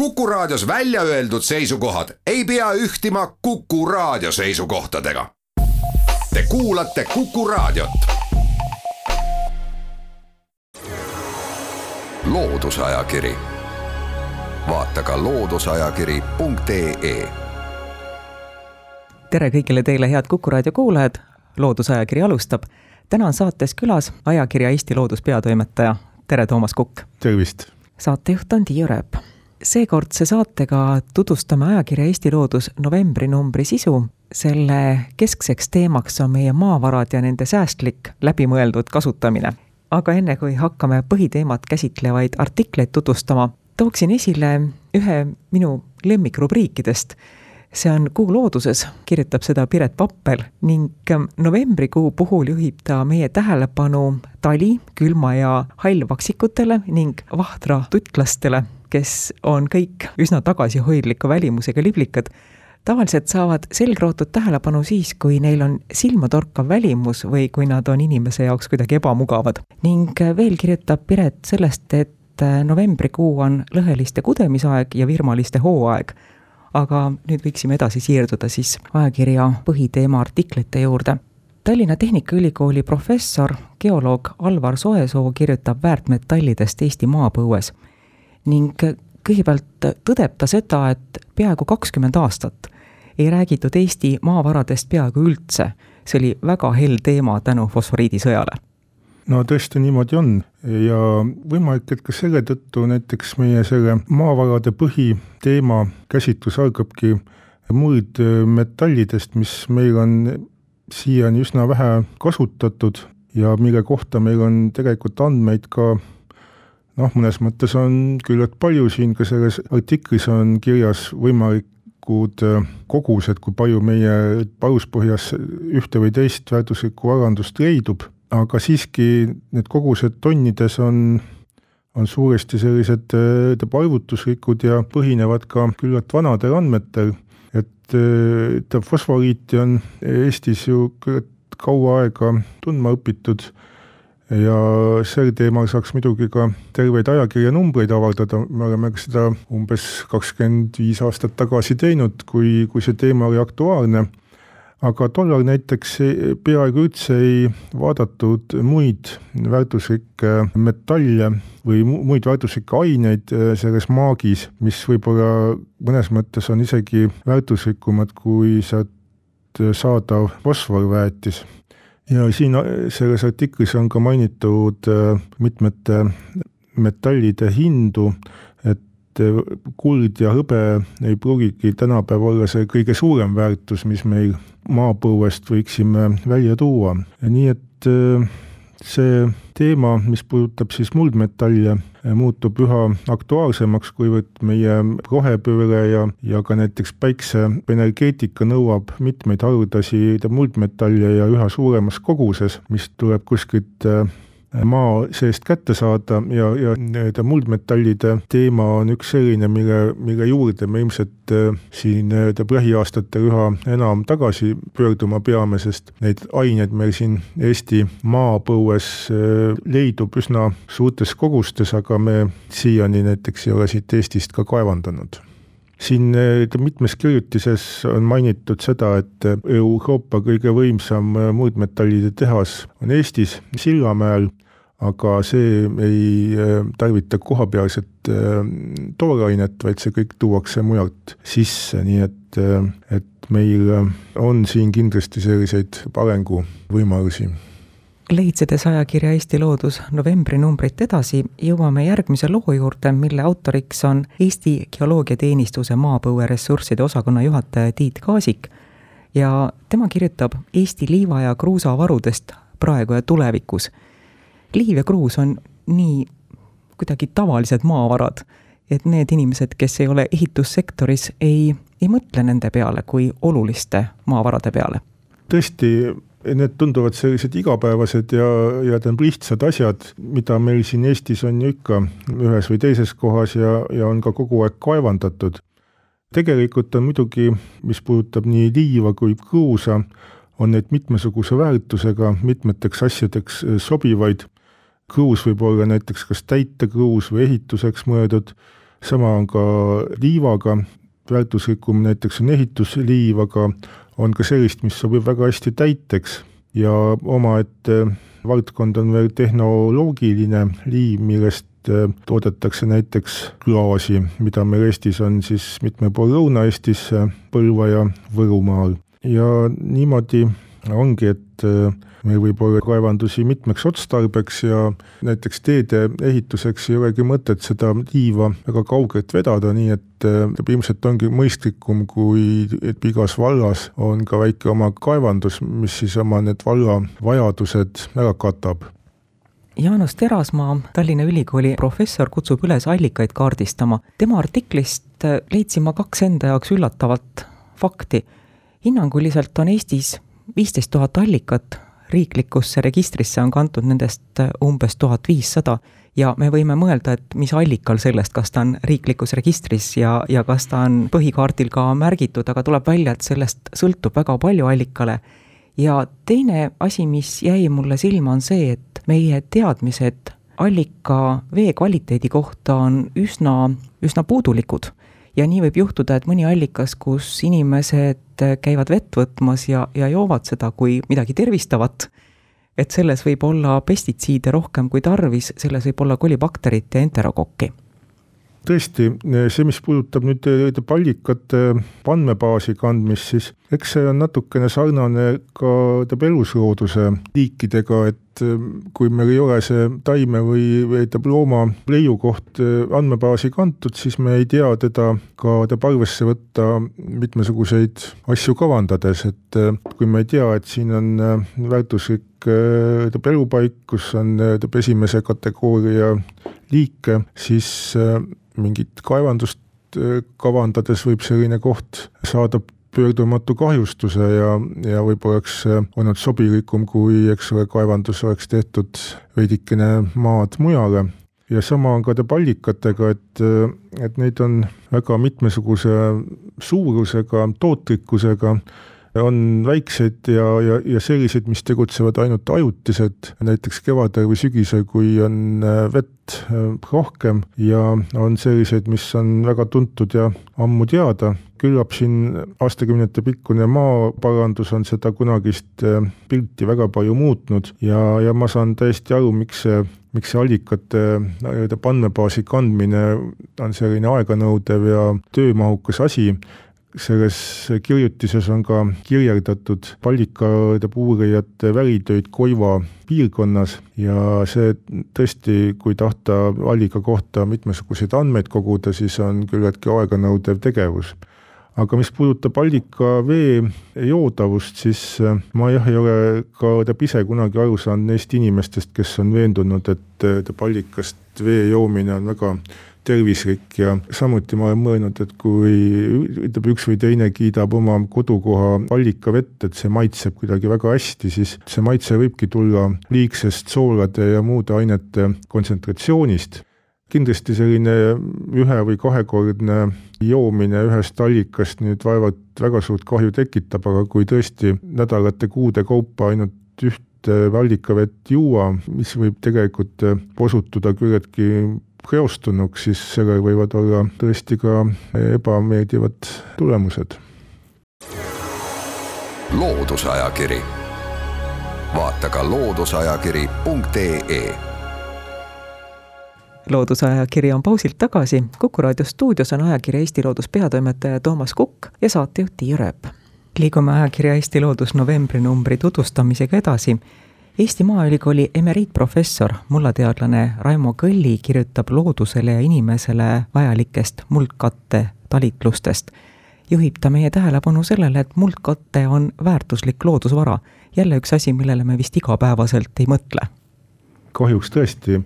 Kuku Raadios välja öeldud seisukohad ei pea ühtima Kuku Raadio seisukohtadega. Te kuulate Kuku Raadiot. loodusajakiri, vaata ka looduseajakiri.ee. tere kõigile teile, head Kuku Raadio kuulajad. loodusajakiri alustab. täna on saates külas ajakirja Eesti Loodus peatoimetaja. tere, Toomas Kukk. tervist. saatejuht on Tiiu Rööp seekordse saatega tutvustame ajakirja Eesti Loodus novembrinumbri sisu. selle keskseks teemaks on meie maavarad ja nende säästlik, läbimõeldud kasutamine. aga enne, kui hakkame põhiteemat käsitlevaid artikleid tutvustama, tooksin esile ühe minu lemmikrubriikidest. see on Kuu looduses, kirjutab seda Piret Pappel ning novembrikuu puhul juhib ta meie tähelepanu tali, külma ja hallvaksikutele ning vahtra tutlastele kes on kõik üsna tagasihoidliku välimusega liblikad, tavaliselt saavad selgrootud tähelepanu siis, kui neil on silmatorkav välimus või kui nad on inimese jaoks kuidagi ebamugavad. ning veel kirjutab Piret sellest, et novembrikuu on lõheliste kudemisaeg ja virmaliste hooaeg. aga nüüd võiksime edasi siirduda siis ajakirja põhiteema artiklite juurde Tallinna Tehnikaülikooli professor, geoloog Alvar Soesoo kirjutab väärtmetallidest Eesti maapõues ning kõigepealt tõdeb ta seda, et peaaegu kakskümmend aastat ei räägitud Eesti maavaradest peaaegu üldse. see oli väga hell teema tänu fosforiidisõjale. no tõesti niimoodi on ja võimalik, et ka selle tõttu näiteks meie selle maavarade põhiteema käsitlus algabki muldmetallidest, mis meil on siiani üsna vähe kasutatud ja mille kohta meil on tegelikult andmeid ka noh, mõnes mõttes on küllalt palju siin ka selles artiklis on kirjas võimalikud äh, kogused, kui palju meie paluspõhjas ühte või teist väärtuslikku varandust leidub, aga siiski need kogused tonnides on on suuresti sellised äh, arvutuslikud ja põhinevad ka küllalt vanadel andmetel, et äh, fosforiiti on Eestis ju küllalt kaua aega tundma õpitud ja sel teemal saaks muidugi ka terveid ajakirjanumbreid avaldada, me oleme seda umbes kakskümmend viis aastat tagasi teinud, kui, kui see teema oli aktuaalne, aga tollal näiteks peaaegu üldse ei vaadatud muid väärtuslikke metalle või muid väärtuslikke aineid äh, selles maagis, mis võib-olla mõnes mõttes on isegi väärtuslikumad kui sealt saadav fosforväetis ja siin äh, selles artiklis on ka mainitud äh, mitmete metallide hindu, et äh, kuld ja hõbe ei pruugigi tänapäeval olla see kõige suurem väärtus, mis meil maapõuest võiksime välja tuua, nii et see teema, mis puudutab siis muldmetalle, muutub üha aktuaalsemaks, kuivõrd meie rohepööre ja, ja ka näiteks päikseenergeetika nõuab mitmeid haruldasi muldmetalle ja üha suuremas koguses, mis tuleb kuskilt maa seest kätte saada ja, ja nii-öelda muldmetallide teema on üks selline, mille, mille juurde me ilmselt äh, siin nii-öelda lähiaastatel üha enam tagasi pöörduma peame, sest neid aineid meil siin Eesti maapõues äh, leidub üsna suurtes kogustes, aga me siiani näiteks ei ole siit Eestist ka kaevandanud siin äh, mitmes kirjutises on mainitud seda, et Euroopa kõige võimsam muldmetallide tehas on Eestis, Sillamäel aga see ei tarvita kohapealset toorainet, vaid see kõik tuuakse mujalt sisse, nii et, et meil on siin kindlasti selliseid arenguvõimalusi leidsedes ajakirja Eesti Loodus novembrinumbrit edasi, jõuame järgmise loo juurde, mille autoriks on Eesti Geoloogiateenistuse maapõueressursside osakonna juhataja Tiit Kaasik ja tema kirjutab Eesti liiva- ja kruusavarudest praegu ja tulevikus liiv ja kruus on nii kuidagi tavalised maavarad, et need inimesed, kes ei ole ehitussektoris, ei, ei mõtle nende peale kui oluliste maavarade peale. tõesti, need tunduvad sellised igapäevased ja, ja tähendab lihtsad asjad, mida meil siin Eestis on ju ikka ühes või teises kohas ja, ja on ka kogu aeg kaevandatud. tegelikult on muidugi, mis puudutab nii liiva kui kruusa, on neid mitmesuguse väärtusega mitmeteks asjadeks sobivaid. Kruus võib olla näiteks kas täitekruus või ehituseks mõeldud, sama on ka liivaga, väärtuslikum näiteks on ehitusliiv, aga on ka sellist, mis sobib väga hästi täiteks ja omaette valdkond on veel tehnoloogiline liiv, millest äh, toodetakse näiteks klaasi, mida meil Eestis on siis mitmel pool Lõuna-Eestis, Põlva ja Võrumaal. ja niimoodi ongi, et äh, meil võib olla kaevandusi mitmeks otstarbeks ja näiteks teede ehituseks ei olegi mõtet seda liiva väga kaugelt vedada, nii et äh, ilmselt ongi mõistlikum, kui et igas vallas on ka väike oma kaevandus, mis siis oma need valla vajadused ära katab Jaanus Terasmaa, Tallinna Ülikooli professor, kutsub üles allikaid kaardistama. tema artiklist äh, leidsin ma kaks enda jaoks üllatavat fakti. hinnanguliselt on Eestis viisteist tuhat allikat, riiklikusse registrisse on kantud nendest äh, umbes tuhat viissada ja me võime mõelda, et mis allikal sellest, kas ta on riiklikus registris ja, ja kas ta on põhikaardil ka märgitud, aga tuleb välja, et sellest sõltub väga palju allikale. ja teine asi, mis jäi mulle silma, on see, et meie teadmised allika vee kvaliteedi kohta on üsna, üsna puudulikud ja nii võib juhtuda, et mõni allikas, kus inimesed käivad vett võtmas ja, ja joovad seda kui midagi tervistavat, et selles võib olla pestitsiide rohkem kui tarvis, selles võib olla kolibakterit ja enterokokki tõesti, see, mis puudutab nüüd pallikate andmebaasi kandmist, siis eks see on natukene sarnane ka tähendab eluslooduse liikidega, et eh, kui meil ei ole see taime või, tähendab looma leiukoht eh, andmebaasi kantud, siis me ei tea teda ka tähendab arvesse võtta mitmesuguseid asju kavandades, et eh, kui me ei tea, et siin on väärtuslik tähendab elupaik, kus on tähendab esimese kategooria liike, siis mingit kaevandust äh, kavandades võib selline koht saada pöördumatu kahjustuse ja, ja võib-olla oleks äh, olnud sobilikum, kui eks ole, kaevandus oleks tehtud veidikene maad mujale. ja sama on ka pallikatega, et, äh, et neid on väga mitmesuguse suurusega, tootlikkusega on väikseid ja, ja, ja selliseid, mis tegutsevad ainult ajutiselt, näiteks kevadel või sügisel, kui on äh, vett äh, rohkem ja on selliseid, mis on väga tuntud ja ammu teada, küllap siin aastakümnete pikkune maaparandus on seda kunagist äh, pilti väga palju muutnud ja, ja ma saan täiesti aru, miks see miks see allikate nii-öelda andmebaasi kandmine on selline aeganõudev ja töömahukas asi, selles kirjutises on ka kirjeldatud pallikade uurijate välitöid Koiva piirkonnas ja see tõesti, kui tahta allika kohta mitmesuguseid andmeid koguda, siis on küllaltki aeganõudev tegevus. Aga mis puudutab allika vee joodavust, siis äh, ma jah, ei ole ka tähendab ise kunagi aru saanud neist inimestest, kes on veendunud, et tähendab allikast vee joomine on väga tervislik ja samuti ma olen mõelnud, et kui ütleb üks või teine kiidab oma kodukoha allikavett, et see maitseb kuidagi väga hästi, siis see maitse võibki tulla liigsest soolade ja muude ainete kontsentratsioonist. Kindlasti selline ühe või kahekordne joomine ühest allikast nüüd vaevalt väga suurt kahju tekitab, aga kui tõesti nädalate-kuude kaupa ainult ühte allikavett juua, mis võib tegelikult osutuda küllaltki reostunuks, siis sellel võivad olla tõesti ka ebameeldivad tulemused. loodusajakiri, vaata ka looduseajakiri.ee loodusajakiri on pausilt tagasi, Kuku raadio stuudios on ajakirja Eesti Loodus peatoimetaja Toomas Kukk ja saatejuht Tiia Rööp. liigume ajakirja Eesti Loodus novembrinumbri tutvustamisega edasi Eesti Maaülikooli emeriitprofessor, mullateadlane Raimo Kõlli kirjutab loodusele ja inimesele vajalikest muldkatte talitlustest. juhib ta meie tähelepanu sellele, et muldkatte on väärtuslik loodusvara. jälle üks asi, millele me vist igapäevaselt ei mõtle. kahjuks tõesti,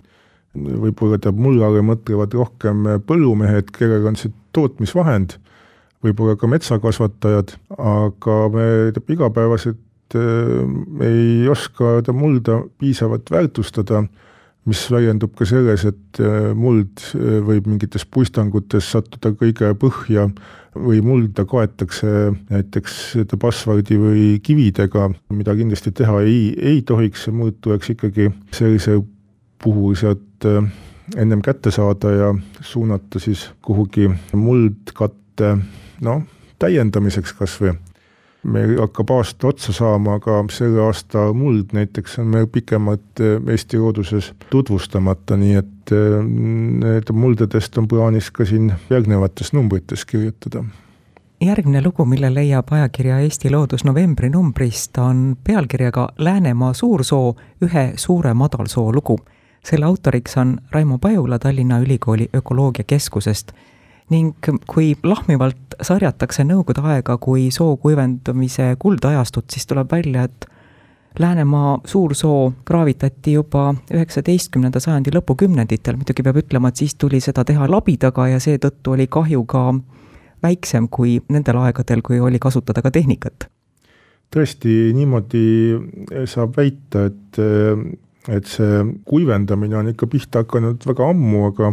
võib-olla teab mullale mõtlevad rohkem põllumehed, kellel on see tootmisvahend, võib-olla ka metsakasvatajad, aga me igapäevaselt Äh, ei oska ta mulda piisavalt väärtustada, mis väljendub ka selles, et äh, muld äh, võib mingites puistangutes sattuda kõige põhja või mulda kaetakse näiteks asfaldi või kividega, mida kindlasti teha ei, ei tohiks, see muld tuleks ikkagi sellise puhul sealt ennem kätte saada ja suunata siis kuhugi muldkatte noh, täiendamiseks kas või meil hakkab aasta otsa saama, aga selle aasta muld näiteks on meil pikemalt eh, Eesti looduses tutvustamata, nii et eh, need muldadest on plaanis ka siin järgnevates numbrites kirjutada järgmine lugu, mille leiab ajakirja Eesti Loodus novembri numbrist, on pealkirjaga Läänemaa suursoo, ühe suure madalsoo lugu. selle autoriks on Raimo Pajula Tallinna Ülikooli ökoloogiakeskusest ning kui lahmivalt sarjatakse Nõukogude aega kui soo kuivendamise kuldajastut, siis tuleb välja, et Läänemaa suursoo kraavitati juba üheksateistkümnenda sajandi lõpukümnenditel, muidugi peab ütlema, et siis tuli seda teha labidaga ja seetõttu oli kahju ka väiksem kui nendel aegadel, kui oli kasutada ka tehnikat. tõesti, niimoodi saab väita, et, et see kuivendamine on ikka pihta hakanud väga ammu, aga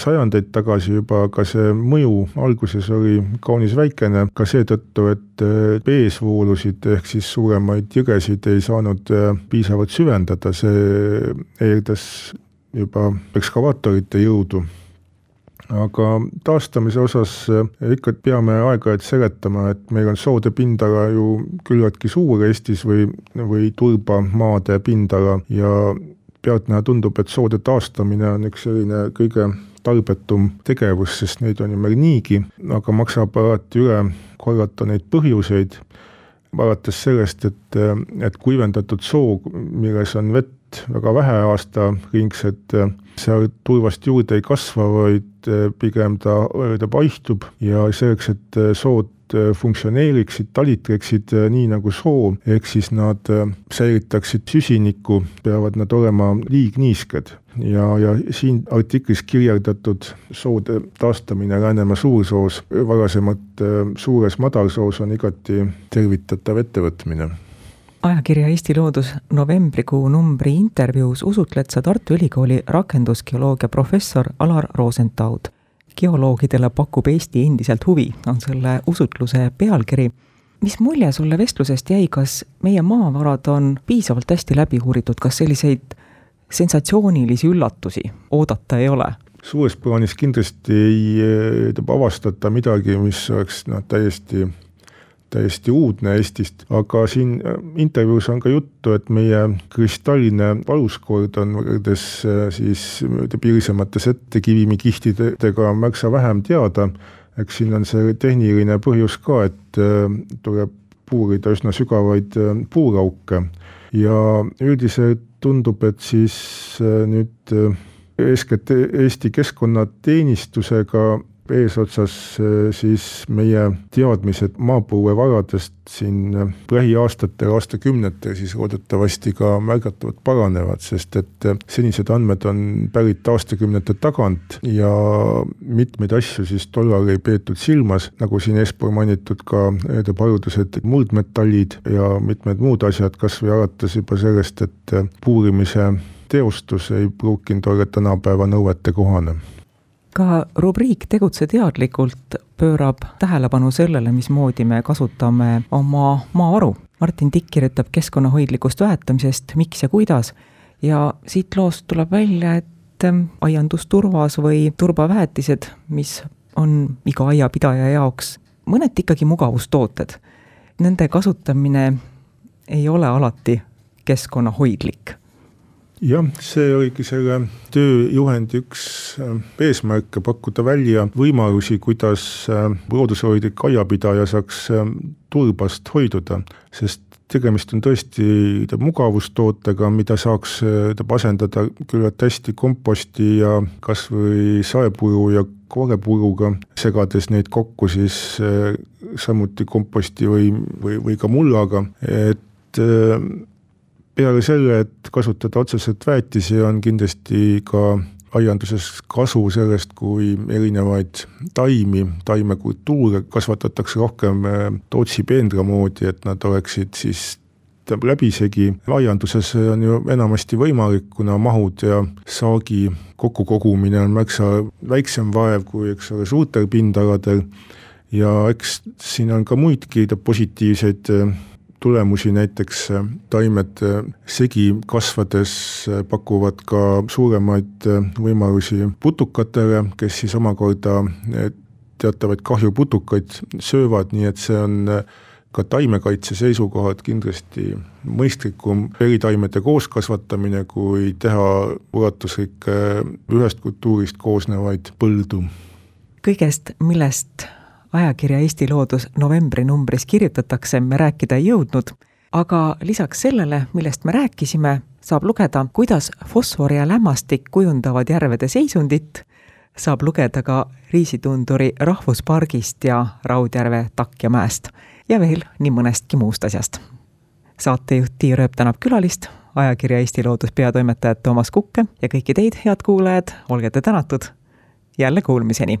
sajandeid tagasi juba, aga see mõju alguses oli kaunis väikene ka seetõttu, et veesvoolusid ehk siis suuremaid jõgesid ei saanud äh, piisavalt süvendada, see eeldas juba ekskavaatorite jõudu. Aga taastamise osas äh, ikka peame aeg-ajalt seletama, et meil on soode pindala ju küllaltki suur Eestis või, või turbamaade pindala. Ja pealtnäha tundub, et soode taastamine on üks selline kõige tarbetum tegevus, sest neid on ju meil niigi, aga maksab alati üle korrata neid põhjuseid, alates sellest, et, et kuivendatud soo, milles on vett väga vähe aastaringselt, seal turvast juurde ei kasva, vaid pigem ta, ta paihtub ja selleks, et sood funktsioneeriksid, talitreksid äh, nii nagu soo, ehk siis nad äh, säilitaksid süsinikku, peavad nad olema liigniisked. ja, ja siin artiklis kirjeldatud soode taastamine Läänemaa suursoos, varasemalt suures madalsoos on igati tervitatav ettevõtmine. Ajakirja Eesti Loodus novembrikuu numbri intervjuus usutled sa Tartu Ülikooli rakendusgeoloogia professor Alar Rosenthal geoloogidele pakub Eesti endiselt huvi, on selle usutluse pealkiri. mis mulje sulle vestlusest jäi, kas meie maavarad on piisavalt hästi läbi uuritud, kas selliseid sensatsioonilisi üllatusi oodata ei ole? suures plaanis kindlasti ei avastata midagi, mis oleks noh, täiesti täiesti uudne Eestist, aga siin äh, intervjuus on ka juttu, et meie kristalline valuskord on võrreldes äh, siis piirisemate settekivimikihtidega märksa vähem teada, eks siin on see tehniline põhjus ka, et äh, tuleb puurida üsna sügavaid puurauke. Ja üldiselt tundub, et siis nüüd eeskätt Eesti Keskkonnateenistusega eesotsas äh, siis meie teadmised maapõuevaradest siin äh, lähiaastatel, aastakümnetel siis loodetavasti ka märgatavalt paranevad, sest et äh, senised andmed on pärit aastakümnete tagant ja mitmeid asju siis tollal ei peetud silmas, nagu siin eespool mainitud ka need haruldased muldmetallid ja mitmed muud asjad, kas või alates juba sellest, et puurimise teostus ei pruukinud olla tänapäeva nõuete kohane ka rubriik Tegutse teadlikult pöörab tähelepanu sellele, mismoodi me kasutame oma maavaru. Martin Tikk kirjutab keskkonnahoidlikust väetamisest, miks ja kuidas, ja siit loost tuleb välja, et ähm, aiandusturvas või turbaväetised, mis on iga aiapidaja jaoks mõneti ikkagi mugavustooted, nende kasutamine ei ole alati keskkonnahoidlik jah, see oligi selle tööjuhendi üks äh, eesmärke, pakkuda välja võimalusi, kuidas äh, loodushoidlik aiapidaja saaks äh, turbast hoiduda, sest tegemist on tõesti mugavustootega, mida saaks asendada küllalt hästi komposti ja kas või saepuru ja koorepuruga, segades neid kokku siis samuti komposti või, või, või ka mullaga, et peale selle, et kasutada otseselt väetisi, on kindlasti ka aianduses kasu sellest, kui erinevaid taimi, taimekultuure kasvatatakse rohkem äh, Tootsi peendra moodi, et nad oleksid siis läbisegi. aianduses on ju enamasti võimalik, kuna mahud ja saagi kokkukogumine on märksa väiksem vaev kui, eks ole, suurtel pindaladel ja eks siin on ka muidki positiivseid äh, tulemusi, näiteks taimed segi kasvades pakuvad ka suuremaid võimalusi putukatele, kes siis omakorda teatavaid kahjuputukaid söövad, nii et see on ka taimekaitse seisukohalt kindlasti mõistlikum eritaimede kooskasvatamine, kui teha ulatuslikke ühest kultuurist koosnevaid põldu. kõigest, millest ajakirja Eesti Loodus novembrinumbris kirjutatakse, me rääkida ei jõudnud, aga lisaks sellele, millest me rääkisime, saab lugeda, kuidas fosfor ja lämmastik kujundavad järvede seisundit, saab lugeda ka Riisitunduri rahvuspargist ja Raudjärve takkjamäest ja veel nii mõnestki muust asjast. saatejuht Tiia Rööp tänab külalist, ajakirja Eesti Loodus peatoimetajat Toomas Kukke ja kõiki teid, head kuulajad, olge te tänatud. jälle kuulmiseni.